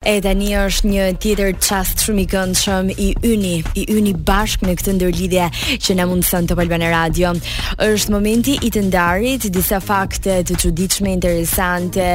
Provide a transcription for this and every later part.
E tani është një tjetër çast shumë i këndshëm i yni, i yni bashkë në këtë ndërlidhje që na mundëson Top Albana Radio. Është momenti i të ndarit disa fakte të çuditshme, interesante,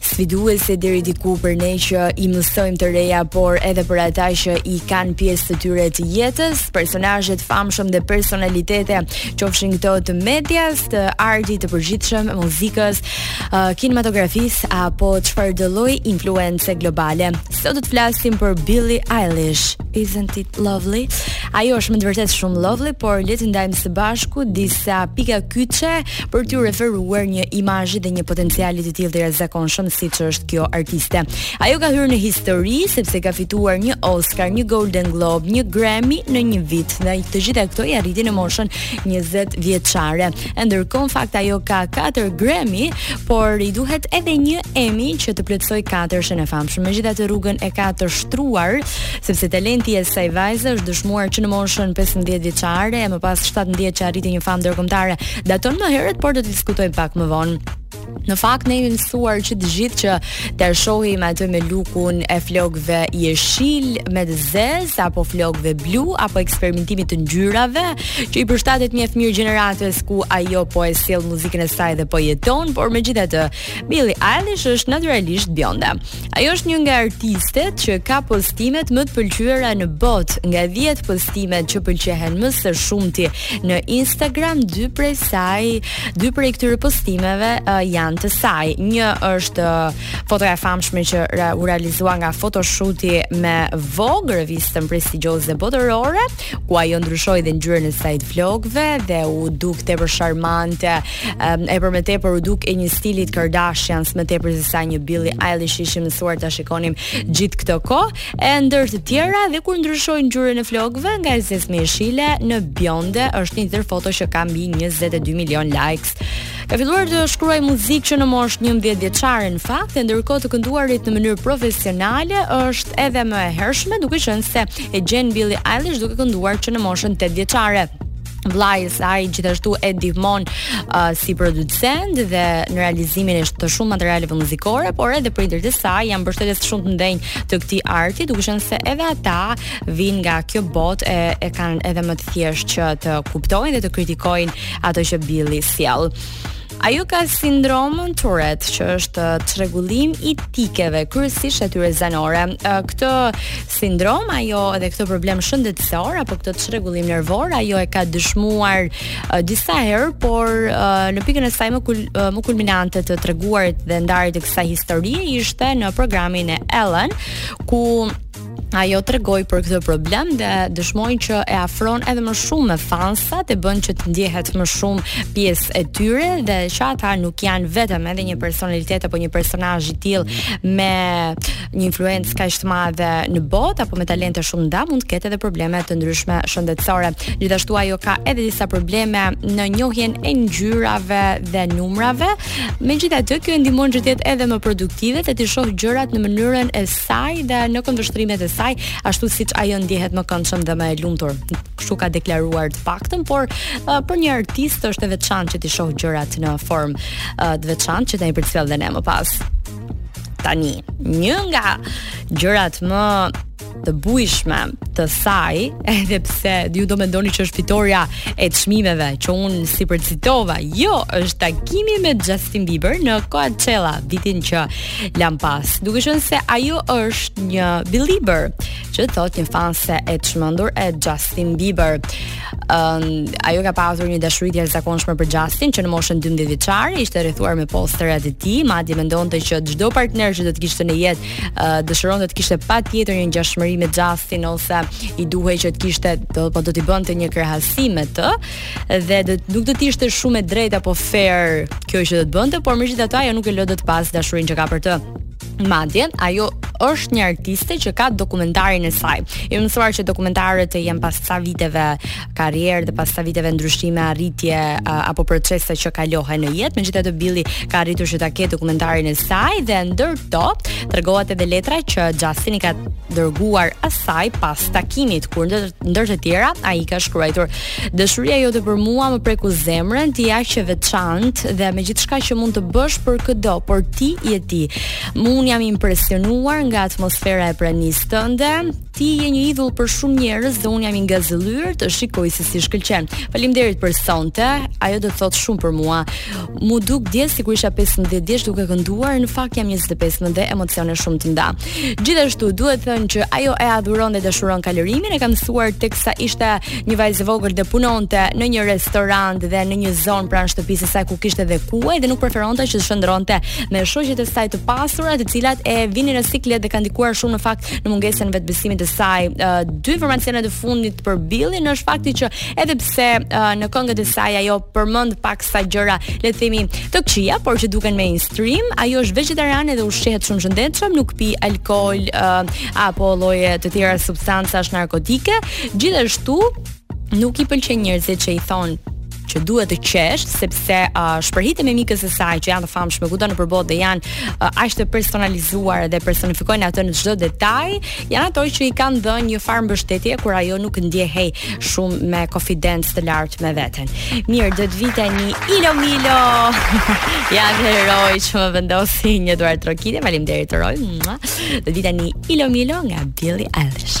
sfiduese deri diku për ne që i mësojmë të reja, por edhe për ata që i kanë pjesë të tyre të jetës, personazhe të famshëm dhe personalitete, qofshin këto të medias, të artit të përgjithshëm, muzikës, uh, kinematografisë apo çfarëdo lloj influence globale. Sot do të flasim për Billie Eilish. Isn't it lovely? Ajo është me të vërtetë shumë lovely, por le të ndajmë së bashku disa pika kyçe për t'iu referuar një imazhi dhe një potenciali të tillë të jashtëzakonshëm siç është kjo artiste. Ajo ka hyrë në histori sepse ka fituar një Oscar, një Golden Globe, një Grammy në një vit. Dhe të gjitha këto i arriti në moshën 20 vjeçare. E ndërkohë në fakt ajo ka 4 Grammy, por i duhet edhe një Emmy që të plotësojë katërshen e famshme. Megjithatë rrugën e ka të shtruar, sepse talenti i kësaj vajze është dëshmuar që në moshën 15 vjeçare e më pas 17 që arriti një famë ndërkombëtare. Daton më herët, por do të diskutojmë pak më vonë. Në fakt ne jemi mësuar që të gjithë që ta shohim atë me lukun e flokëve jeshil me të zezë apo flokëve blu apo eksperimentimit të ngjyrave që i përshtatet mjaft mirë gjeneratës ku ajo po e sjell muzikën e saj dhe po jeton, por megjithatë Billie Eilish është natyralisht bjonde. Ajo është një nga artistet që ka postimet më të pëlqyera në botë, nga 10 postimet që pëlqehen më së shumti në Instagram, dy prej saj, dy prej këtyre postimeve uh, janë të saj. Një është uh, fotoja e famshme që re, u realizua nga photoshooti me Vogue, revistën prestigjioze botërore, ku ajo ndryshoi dhe ngjyrën e saj të flokëve dhe u duk tepër sharmante. Um, e për më tepër u duk e një stilit Kardashians, më tepër se sa një Billie Eilish që ishim mësuar ta shikonim gjithë këtë kohë, e ndër të tjera dhe kur ndryshoi ngjyrën e flokëve nga e zezë me jeshile në bjonde, është një tjetër foto që ka mbi 22 milion likes. Ka filluar të shkruajë muzikë që në moshën 11 vjeçare në fakt, e ndërkohë të kënduarit në mënyrë profesionale është edhe më e hershme, duke qenë se e gjen Billie Eilish duke kënduar që në moshën 8 vjeçare. Vllai i saj gjithashtu e ndihmon uh, si producent dhe në realizimin e shumë materialeve muzikore, por edhe prindërit e saj janë mbështetës shumë të denjë të këtij arti, duke qenë se edhe ata vijnë nga kjo botë e, e kanë edhe më të thjeshtë që të kuptojnë dhe të kritikojnë ato që Billie sjell. Ajo ka sindromën Tourette, që është çrregullim i tikeve, kryesisht atyre zanore. Këtë sindrom ajo edhe këtë problem shëndetësor apo këtë çrregullim nervor ajo e ka dëshmuar disa herë, por në pikën e saj më kul, më kulminante të treguarit dhe ndarit të kësaj historie ishte në programin e Ellen, ku ajo tregoi për këtë problem dhe dëshmoi që e afron edhe më shumë me fansat e bën që të ndjehet më shumë pjesë e tyre dhe që ata nuk janë vetëm edhe një personalitet apo një personazh i tillë me një influencë kaq të madhe në botë apo me talente shumë mdha mund të ketë edhe probleme të ndryshme shëndetësore. Gjithashtu ajo ka edhe disa probleme në njohjen e ngjyrave dhe numrave. Megjithatë, kjo e ndihmon që të jetë edhe më produktive dhe të shohë gjërat në mënyrën e saj dhe në këndvështrimet e saj, ashtu siç ajo ndjehet më këndshëm dhe më e lumtur. Kështu ka deklaruar të paktën, por uh, për një artist është e veçantë që t'i shohë gjërat në formë uh, të veçantë që t'na i përcjellë dhe ne më pas. Tani, një nga gjërat më të bujshme të saj, edhe pse ju do mendoni që është fitorja e çmimeve që unë s'i përcitova, jo, është takimi me Justin Bieber në Coachella vitin që lamë pas. Duke qenë se ajo është një Belieber, që thotë një fanse e çmendur e Justin Bieber. Ëm um, ajo ka pasur një dashuri të jashtëzakonshme për Justin që në moshën 12 vjeçare ishte rrethuar me posterat të tij, madje mendonte që çdo partner që do të kishte në jetë uh, dëshironte të kishte patjetër një ngjashmëri me Justin ose i duhej që të kishte do po do t'i bënte një krahasim me të. Dhe do, nuk do të ishte shumë e drejtë apo fair kjo që do të bënte, por megjithatë ajo nuk e lë dot pas dashurinë që ka për të. Madje, ajo është një artiste që ka dokumentarin e saj. E mësuar që dokumentarët e janë pas ca viteve karrierë dhe pas ca viteve ndryshime, arritje apo procese që kalohen në jetë. Megjithatë Billie ka arritur që ta ketë dokumentarin e saj dhe ndër to tregohet edhe letra që Justin i ka dërguar asaj pas takimit kur ndër Ndër të tjera, ai ka shkruajtur: "Dashuria jote për mua më preku zemrën, ti aq e veçantë dhe me gjithçka që mund të bësh për këdo, por ti je ti. Unë jam impresionuar nga atmosfera e pranisë tënde. Ti je një idhull për shumë njerëz dhe unë jam i ngazëllyer të shikoj se si shkëlqen. Faleminderit për sonte. Ajo do të thotë shumë për mua. M'u duk dje sikur isha 15 vjeç duke kënduar, në fakt jam 25 dhe emocione shumë të mdha." Gjithashtu duhet thënë që ajo e adhuron dhe dashuron kalorimin, e ka mësuar teksa ishte një vajzë e vogël dhe punonte në një restorant dhe në një zonë pranë shtëpisë së saj ku kishte dhe kuaj dhe nuk preferonte që të qëndronte me shoqet e saj të pasura, të cilat e vinin në siklet dhe kanë ndikuar shumë në fakt në mungesën e vetëbesimit të saj. Uh, dy informacione të fundit për Billin është fakti që edhe pse uh, në këngët e saj ajo përmend paksa gjëra, le të themi, të këqija, por që duken me mainstream, ajo është vegjetariane dhe ushqehet shumë shëndetshëm, nuk pi alkool uh, apo lloje të tjera substancash narkotike. Gjithashtu nuk i pëlqen njerëzit që i thonë që duhet të qesh sepse uh, shprehitë e mimikës së saj që janë të famshme kudo nëpër botë dhe janë uh, aq të personalizuar dhe personifikojnë atë në çdo detaj janë ato që i kanë dhënë një farë mbështetje kur ajo nuk ndjehej shumë me konfidencë të lartë me veten. Mirë, do të vijë tani Ilomilo. Ja dhe Roi që më vendosi një duartrokitje. Faleminderit Roi. Do të vijë tani Ilomilo nga Billie Eilish.